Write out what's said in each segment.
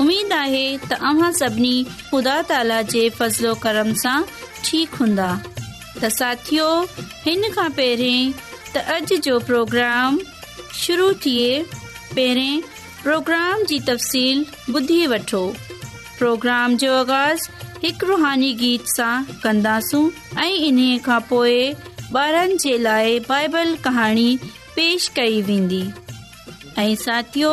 उम्मीद आहे तव्हां सभिनी ख़ुदा ताला जे फज़लो कर्म ठीकु हूंदा त साथ हिन खां पहिरीं त अॼ जो शुरू थिए पहिरें प्रोग्राम जी तफ़सील ॿुधी वठो प्रोग्राम जो आगाज़ हिकु रुहानी गीत सां कंदासूं ऐं इन्हीअ खां पोइ ॿारनि जे लाइ बाइबल कहाणी पेश कई वेंदी ऐं साथियो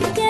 Take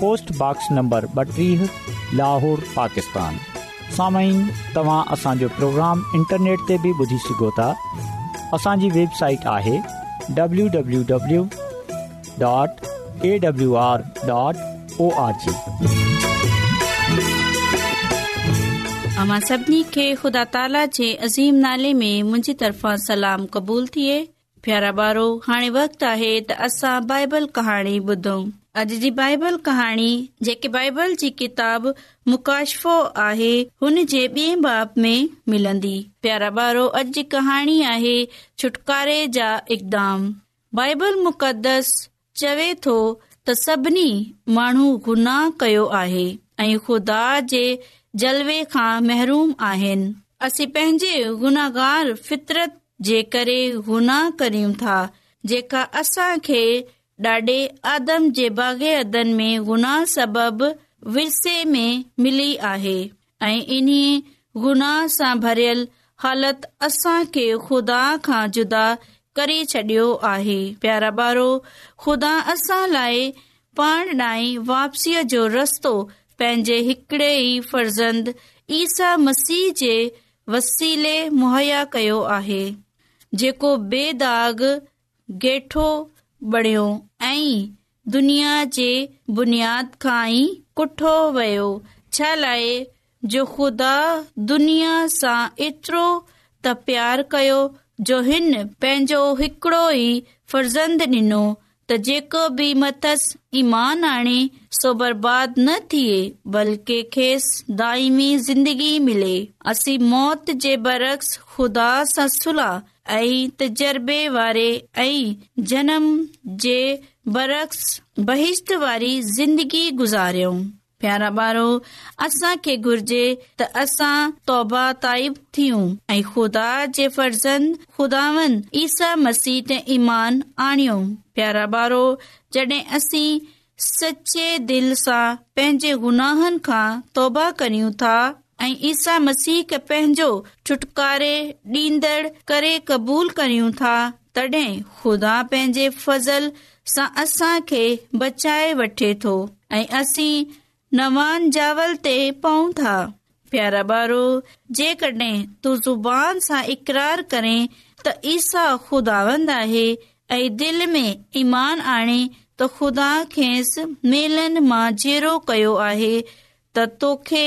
पोस्टबॉक्स नंबर ॿटीह लाहौर पाकिस्तान साम्हूं तव्हां असांजो प्रोग्राम इंटरनेट ते बि ॿुधी सघो था असांजी वेबसाइट आहे अवां सभिनी खे ख़ुदा ताला जे अज़ीम नाले में मुंहिंजी तरफ़ां सलाम क़बूल थिए प्यारा ॿारो हाणे वक़्तु आहे त असां बाइबल कहाणी ॿुधूं अॼ जी बाइबल कहाणी जेके बाइबल जी किताब मुकाशफ़ो आहे हुन जे में बापन्दी प्यारा अॼ जी कहाणी आहे इकदाम बाइबल मुक़दस चवे थो त सभिनी माण्हू गुनाह कयो आहे ऐ खदा जे जलवे खां महरूम आहिनि असीं पंहिंजे गुनाहगार फितरत जे करे गुनाह कयूं था जेका असा खे ॾाढे आदम जे बागे अदन में गुनाह सबब विरसे में मिली आहे ऐं इन गुनाह सां भरियल हालत असां खे खुदा खां जुदा करे छॾियो आहे प्यारा ॿारो ख़ुदा असां लाइ पाण ॾांहुं वापसीअ जो रस्तो पंहिंजे हिकड़े ई फर्ज़ंद ईसा मसीह जे वसीले मुहैया कयो आहे जेको बेदाग गेठो बणियो ऐं दुनिया जे बुनियाद खां ई कुठो वियो छा लाइ जो ख़ुदा दुनिया सां एतिरो त प्यार कयो जो हिन पंहिंजो हिकड़ो ई फर्ज़ंद ॾिनो त जेको बि मथस ईमान आणे सो बर्बाद न थिए बल्कि खेसि दाइमी ज़िंदगी मिले असीं मौत जे बरक्स ख़ुदा सां सुला तजर्बे वारे जनम जे बर वारी ज़िंदगी गुज़ारियो प्यारा बारो असांजे ऐ ख़ुदा जे फर्ज़नि ख़ुदावन ईसा मसीह ते ईमान आनो प्यारो ॿारो जडे॒ सचे दिल सां पंहिंजे गुनाहन खां तौबा कयूं था ऐं ईसा मसीह पंहिंजो छुटकारे डि॒न्दड़ करे कबूल करियूं था तॾहिं खुदा पंहिंजे फज़ल सां बचाए वठे थो पहुं था प्यारा भारो जेकॾहिं तू ज़ुबान सां इकरार करें त ईसा ख़ुदावंद आहे ऐं दिल में ईमान आणे त ख़ुदा खे मेलनि मां जेरो कयो आहे त तोखे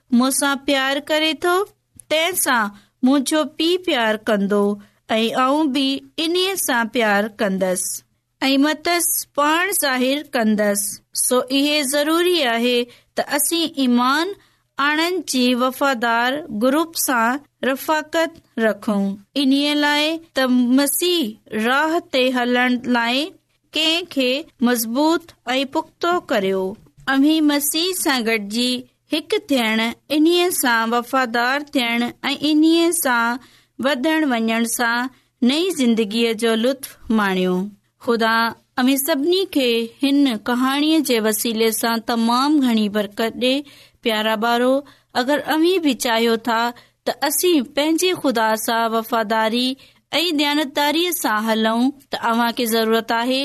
प्यार करे थो मुंहिंजो पीउ प्यार कंदो ऐं प्यार कंदसि पाण ज़ाहिर कंदसि आनंद जी वफ़ादार ग्रुप सां रफ़ाकत रखूं इन्हीअ लाइ त मसीह राह ते हलण लाइ के मज़बूत ऐं पुख्तो करियो अमी मसीह सां गॾिजी हिकु थियण इन्हीअ सां वफ़ादार थियण ऐं इन्हीअ सां वधण वञण सां नई ज़िंदगीअ जो लुत्फ माणियो ख़ुदा सभिनी खे हिन कहाणीअ जे वसीले सां तमामु घणी बरक़त ॾे प्यारा ॿारो अगरि अमी बि चाहियो था त असीं पंहिंजे खुदा सां वफ़ादारी ऐं दानतदारीअ सां हलऊं त अव्हां खे ज़रूरत आहे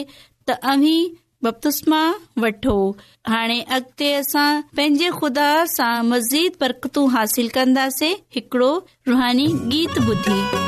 त अमी बपतुस्मा वठो हाणे अॻिते असां पंहिंजे ख़ुदा सां मज़ीद बरतूं हासिल कंदासीं हिकिड़ो रुहानी गीत ॿुधी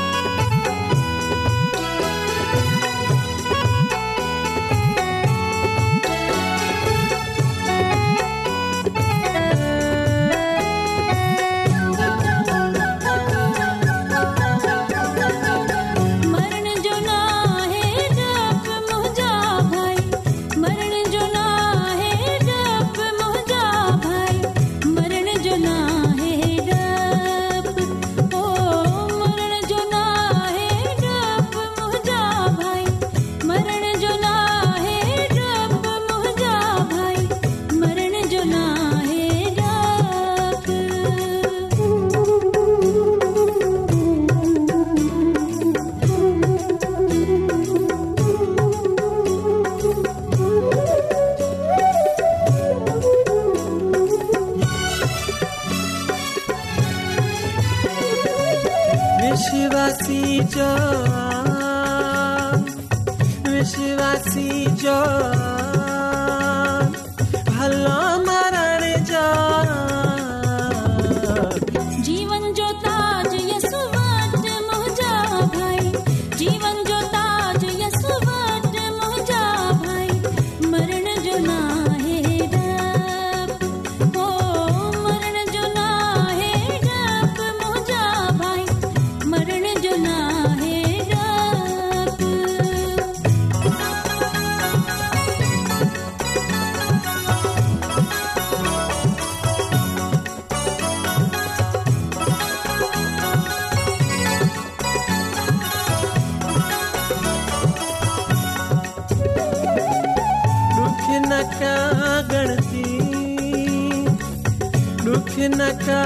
शिवि जो शिवि जो हलो गणती ॾुख न का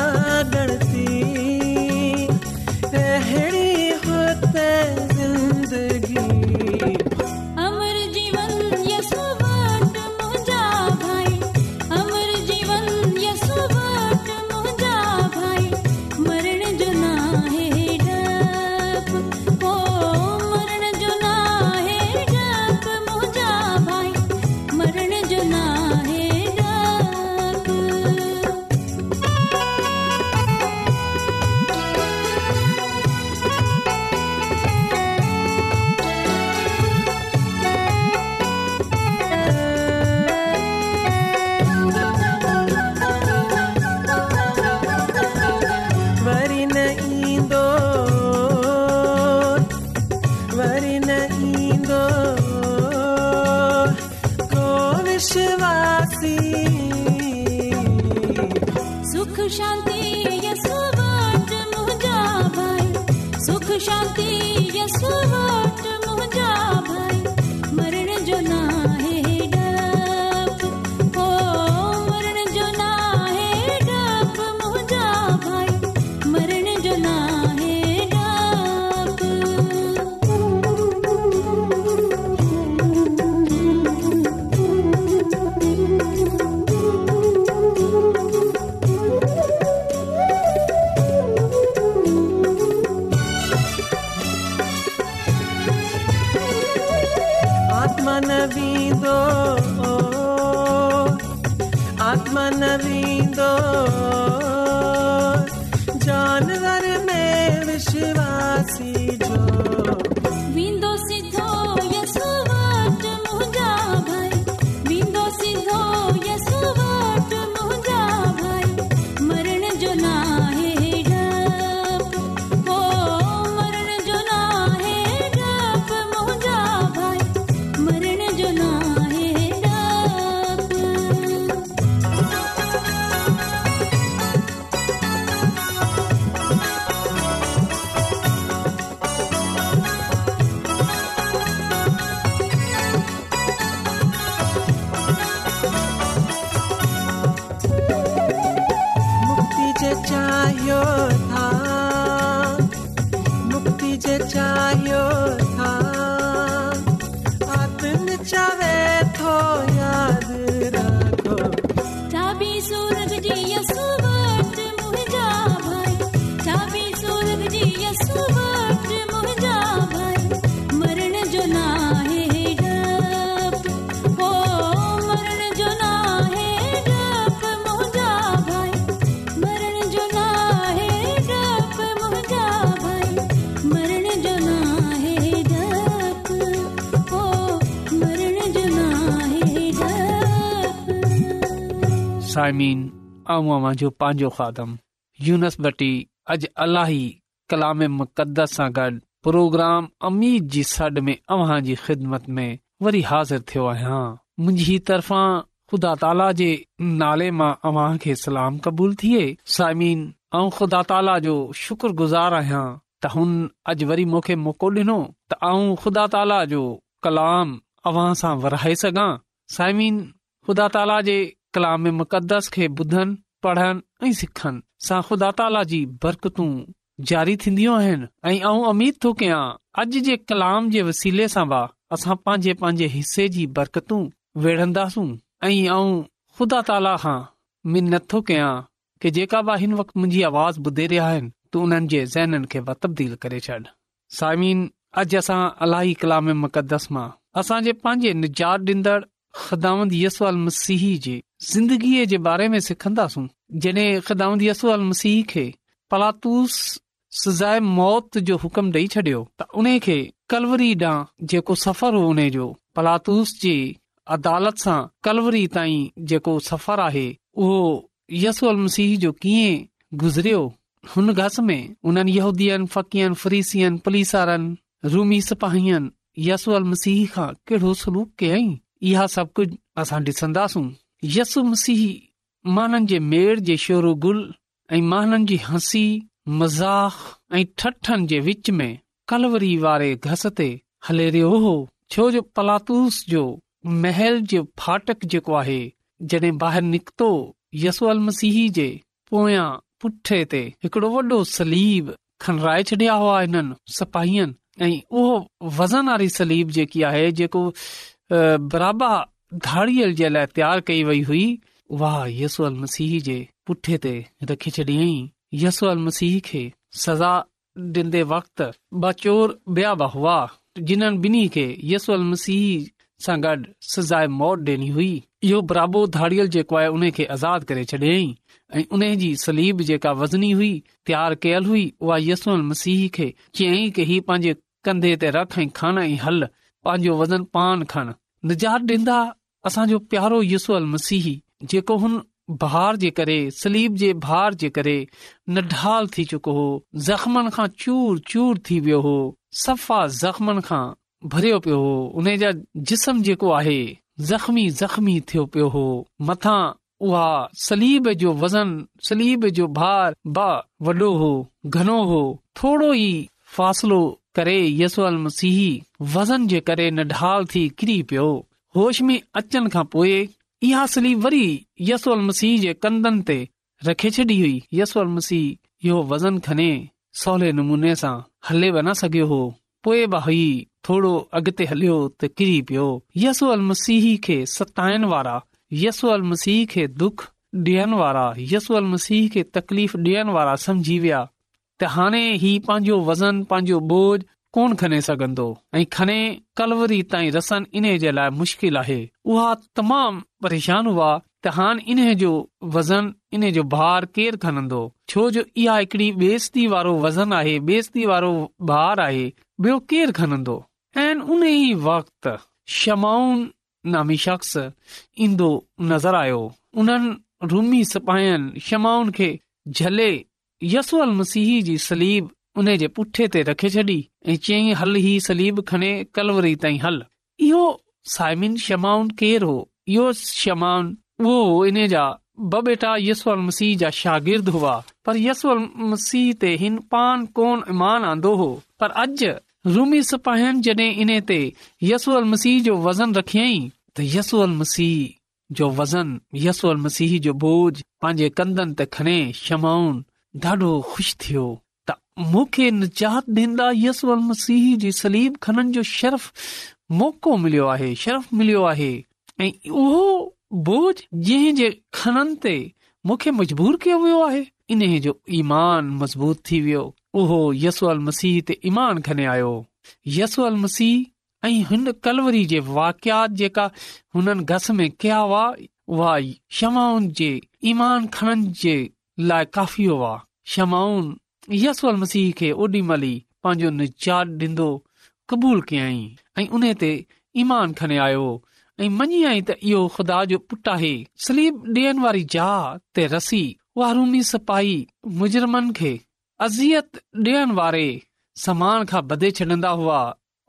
गणती तहड़ी हो ज़िंदगी जानवर में विशिवासी जो mucha मुंहिंजी तरफ़ां नाले मां सलाम क़बूल थिए साइमिन ख़ुदा ताला जो शुक्रगुज़ार आहियां त हुन अॼ वरी मूंखे मौको ॾिनो तुदा ताला जो कलाम अव्हां सां वराए सघां साइमिन ख़ुदा ताला जे कलाम मुक़दस खे ॿुधनि पढ़नि ऐ सिखनि सां ख़ुदा ताला जी बरकतू जारी थींदियूं आहिनि ऐ अमीद थो कयां अॼु जे कलाम जे वसीले सां बि असां पंहिंजे पंहिंजे हिसे जी बरकतूं वेढ़न्दासूं ऐं खुदा ताला खां मिनत थो कयां कि जेका बि हिन वक़्तु मुंहिंजी आवाज़ ॿुधे रहिया आहिनि तूं उन्हनि जे ज़हननि खे तब्दील करे छॾ साइमिन अॼु असां अलाई मुक़दस मां असांजे पंहिंजे निजात डीन्दड़ ख़िदामंद यसू अल मसीह जे ज़िंदगीअ जे बारे में सिखन्दास जॾहिं ख़िदामंत यस मसीह खे पलातूस सज़ाए मौत जो हुकम ॾेई छडि॒यो त उन खे कलवरी ॾांहुं जेको सफ़र हो उन जो पलातूस जे अदालत सां कलवरी ताईं जेको सफ़र आहे उहो यसू अल मसीह जो कीअं गुज़रियो हुन घस में उन यूदीअ फकियुनि फरीसियनि पुलिस रूमी सिपाहियुनि यसू अल मसीह खां कहिड़ो सलूक कयईं इहा सभु कुछ असां डिसन्दासू यसु मसीह हसी जो फाटक जेको आहे जॾहिं ॿाहिरि निकतो यसू अल मसीह जे पोयां पुठे ते हिकड़ो वॾो सलीब खंडराए छॾिया हुआ हिननि सपाहियनि ऐं उहो वज़न वारी सलीब जेकी आहे जेको बराबा धाड़ियल जे लाइ तयार कई वई हुई उहा यसल मसीह जे पुठे ते रखी छॾियई मसीह खे सजा ॾींदे वक़्त ॿिया बि हुआ जिन्हनि ॿिन्ही जिन बि मसीह सां गॾु सजाए मौत डनी हुई इहो बराबो धाड़ियल जेको आहे उन खे आज़ाद करे छॾियई ऐं उन जी सलीब जेका वज़नी हुई तयार कयल हुई उहा यस मसीह खे चयई की हीउ पंहिंजे कंधे ते रख ऐं खान ऐं हल पंहिंजो वज़न पान खणी न डखम थी सफ़ा जखमन खां भरियो पियो हो उनजा जिस्म जेको आहे ज़ख़्मी जख़्मी थियो पियो हो मथां उहा सलीब जो वज़न सलीब जो भार बो हो घणो हो थोरो ई फासिलो करे यसल मसीह वज़न जे करे न ढाल थी किरी पियो होश में अचनि खां पोए इहा सली वरी यसल मसीह जे कंदनि ते रख छॾी हुई यसूल मसीह इहो वज़न खने सवले नमूने सां हले बि न सघियो हो पोए बाही थोरो अगिते हलियो त किरी पियो यस मसीह खे सतायण वारा यसू मसीह खे दुख ॾियण वारा यसल मसीह खे तकलीफ़ ॾियण वारा त हाणे ही पंहिंजो वज़न पंहिंजो बोझ कोन खणे सघंदो ऐं खणे कलवरी ताईं रसन इन जे लाइ मुश्किल आहे उहा तमामु परेशान हुआ त हाणे इन जो वज़न इन जो भार केरु खणंदो छो जो इहा हिकड़ी बेस्ती वारो वज़न आहे बेस्ती वारो भार आहे ॿियो केरु खणंदो ऐं उन ई शमाउन नामी शख्स ईंदो नज़र आयो उन्हनि रूमी सिपाहियुनि छमाउन खे झले यसल मसीह जी सलीब उन जे पुठे ते रख छॾी ऐ चई हल ही सलीब खणे कलवरी ताई हल इहो साइमिन शमाउन केर होमाउन उहो इन जा बेटा यसीह जा शागिर्द हुआ पर यसीह ते हिन पान कोन ईमान आंदो हो पर अॼ रूमी सपाहिम जन ते यसूल मसीह जो वज़न रखियई त यसू मसीह जो वज़न यसूल मसीह जो बोझ पंहिंजे कंदन ते खणे शमाउन خوش ॾाढो ख़ुशि थियो शर्फ मिलियो आहे ईमान मज़बूत थी वियो उहो यसल मसीह ते ईमान खन आयो यसल मसीह ऐं हुन कलवरी जे वाकिया जेका हुननि घस में कया हुआ शमाउनि जे ईमान खननि जे लाइ काफ़ी हुआ उन ते ईमान खने आयो मुजरमनि खे अज़ियत ॾियण वारे समान खां बधे छॾंदा हुआ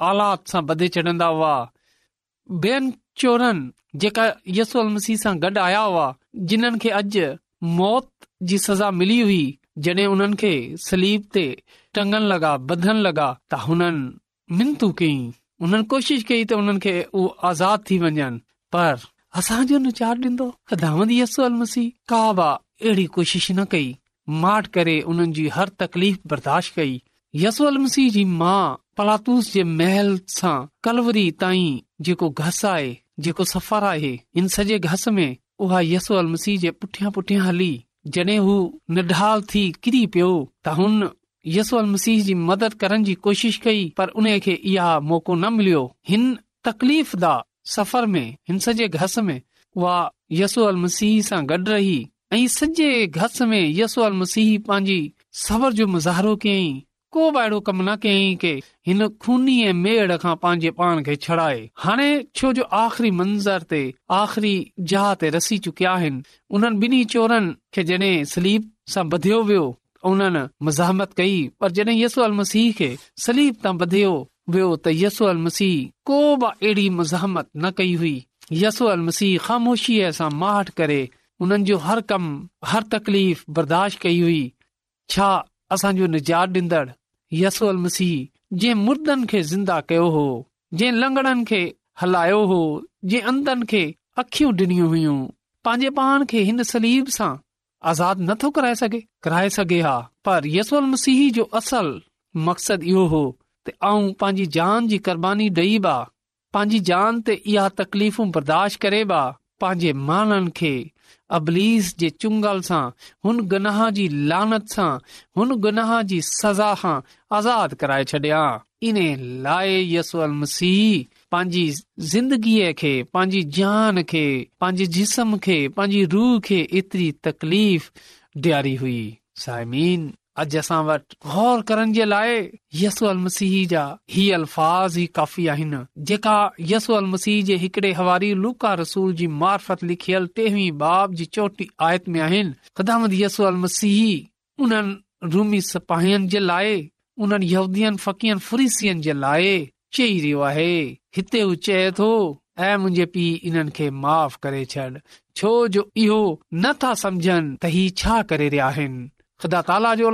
आलात सां बधे छॾंदा हुआ ॿियनि चोरनि जेका यसल मसीह सां गॾु आया हुआ जिन्हनि खे अॼु मौत जी सज़ा मिली हुई जॾहिं उन्हनि खे सलीप ते टंगन लॻा बधन लॻा त हुननि मिनतू कई हुननि कोशिश कई त हुननि खे उहो आज़ाद थी वञनि पर असांजो अहिड़ी कोशिश न कई माठ करे उन्हनि जी हर तकलीफ़ बर्दाश्त कई अल अलसी जी माउ पलातूस जे महल सां कलवरी ताईं जेको घस आहे जेको सफ़र आहे हिन सॼे घस में उहा यसो अल मसीह जे पुठियां पुठियां हली जॾहिं हू निढाल थी किरी पियो त हुन यसोल मसीह जी मदद करण जी कोशिश कई पर उन खे इहा मौक़ो न मिलियो हिन तकलीफ़ दा सफ़र में हिन सॼे घस में उहा यसो अल मसीह सां गॾु रही ऐं सॼे घस में यसोल मसीह पंहिंजी सबर जो मुज़ाहिरो कयईं को बि अहिड़ो कम न कयाईं के हिन खूनी मेड़ खां पंहिंजे पाण खे छड़ाए हाणे छो जो आख़िरी मंज़र ते आख़िरी जहा ते रसी चुकिया आहिनि उन्हनि बिनी चोरनि खे जॾहिं सलीप सां ॿधियो वियो उन्हनि मज़ाहमत कई पर यसो अल मसीह खे सलीप तां ॿधियो वियो त यसो अल मसीह को बि अहिड़ी मज़ाहमत न कई हुई यसो अल मसीह ख़ामोशीअ सां माहठ करे हुननि जो हर कम हर तकलीफ़ बर्दाश्त कई हुई छा असांजो निजात डीन्दड़ यस मसीह जे मुर्दनि खे ज़िंदा कयो हो लंगड़नि खे हलायो हो होनि खे अखियूं ॾिनी हुयूं पंहिंजे पाण खे हिन सलीब सां आज़ाद नथो कराए सघे कराए सघे हा पर यसल मसीह जो असल मक़सद इहो हो त आऊं पंहिंजी जान जी क़ुर्बानी ॾेई बा पंहिंजी जान ते इहा तकलीफ़ू बर्दाश्त करे बा पंहिंजे माण्हुनि खे अबलीस चुंगल हुन गनाह जी लानत सां हुन गनाह जी सज़ा सां आज़ाद कराए छॾिया इन लाइ यसल मसीह पंहिंजी ज़िंदगीअ खे पंहिंजी जान खे पंहिंजे जिस्म खे पंहिंजी रूह खे एतिरी तकलीफ़ डि॒यारी हुई साइमीन अॼ असां वट गौर करण जे लाइ यस अलसी जा ही अल्फाज़ी काफ़ी आहिनि जेका यस मसीह जे हिकड़े जी मार्फत लिखयल टेवी मसीह उन रूमी सपाहिन जे लाइ उन फुरीसियन जे लाइ चई रहियो आहे हिते उहो चए तो ऐं मुंजे पी इन खे माफ़ करे छॾ छो जो इहो नथा सम्झनि त ही छा करे रहिया आहिनि ख़ुदा ताला जो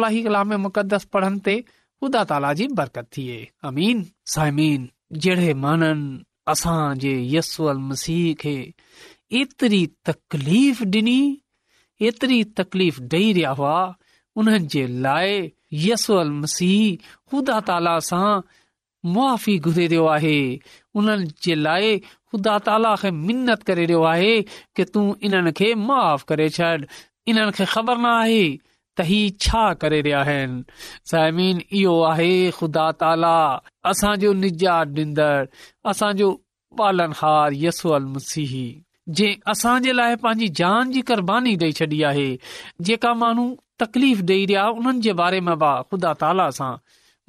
मुक़दस पुदासूल मसीह ख़ुदा ताला सां मुआी गुज़िरियो आहे उन्हनि जे लाइ ख़ुदा ताला खे मिनत करे रहियो आहे के तू इन्हनि खे माफ़ करे छॾ इन्हनि खे ख़बर न आहे त छा करे रहिया आहिनि ताला असांजो निजात असांजो जे असांजे लाइ पंहिंजी जान जी क़ुरबानी छॾी आहे जेका माण्हू तकलीफ़ ॾेई रहिया उन्हनि जे बारे में ख़ुदा ताला सां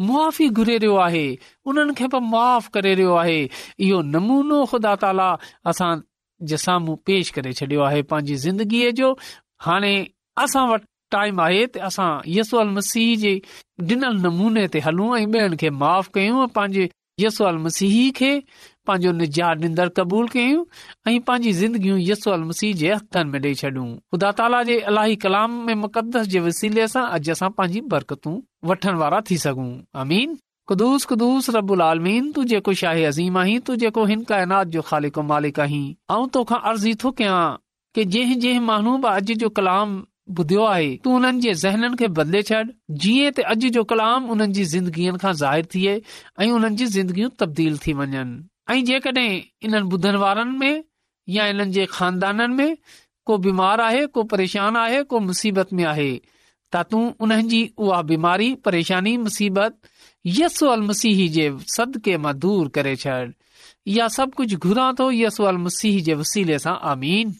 मुआी घुरे रहियो आहे उन्हनि खे बि करे रहियो आहे इहो नमूनो ख़ुदा ताला असां जे साम्हूं पेश करे छॾियो आहे पंहिंजी ज़िंदगीअ जो हाणे असां वटि टाइम आहे त असां यसो मसीह जे ॾिनल नमूने ते हलूं कयूं पांजे खे पंहिंजो कबूल कयूं ऐं वसीले सां अॼु असां पंहिंजी बरकत वठण वारा थी सघूं तू जेको शाह अज़ीम आहीं तू जेको हिन कयनात जो ख़ालिक आहीं अऊं तोखा अर्ज़ी थो कयां की जंहिं जंहिं माण्हू अॼ जो कलाम ॿुधियो आहे तू उन्हनि जे ज़हननि खे बदिले छॾ जीअं त अॼु जो कलाम उन्हनि जी ज़िंदगीअ खां ज़ाहिर थिए ऐं उन्हनि जी ज़िंदगियूं तब्दील थी वञनि ऐं जेकॾहिं इन्हनि ॿुधण वारनि में या इन्हनि जे खानदाननि में को बीमार आहे को परेशान आहे को मुसीबत में आहे त तूं उन्हनि जी उहा बीमारी परेशानी मुसीबत यस अल मसीह जे सदके मां दूर करे छॾ इहा सभु कुझु घुरां थो यसो मसीह जे वसीले सां आमीन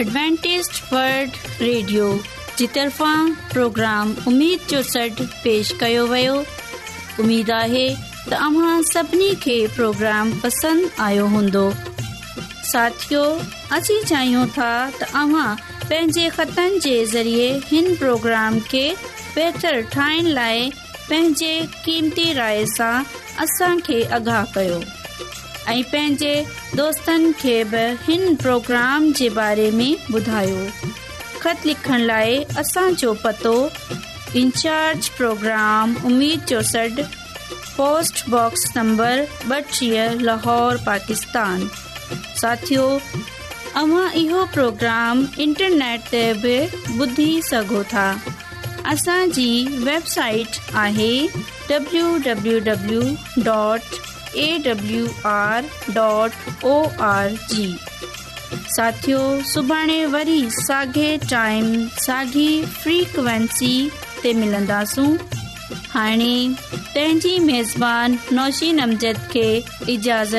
एडवेंटेस्ट वर्ल्ड रेडियो जी तरफ़ा प्रोग्राम उमेद जो सॾु पेश कयो वियो उमेदु आहे त अव्हां सभिनी खे प्रोग्राम पसंदि आयो हूंदो साथियो अची चाहियूं था त अव्हां पंहिंजे ख़तनि जे ज़रिए हिन प्रोग्राम खे बहितरु ठाहिण लाइ पंहिंजे क़ीमती राय सां असांखे आगाह पंहिंजे दोस्तनि खे बि हिन प्रोग्राम जे बारे में ॿुधायो ख़त लिखण लाइ असांजो पतो इंचार्ज प्रोग्राम उमीद जो सॾु पोस्टबॉक्स नंबर ॿटीह लाहौर पाकिस्तान साथियो तव्हां इहो प्रोग्राम इंटरनेट ते बि ॿुधी सघो था असांजी वेबसाइट आहे W awr.org W R dot O R G साथियो सुभाणे वरी साॻे टाइम साॻी फ्रीक्वेंसी ते मिलंदासूं हाणे तंहिंजी मेज़बानी नौशी नमज़द खे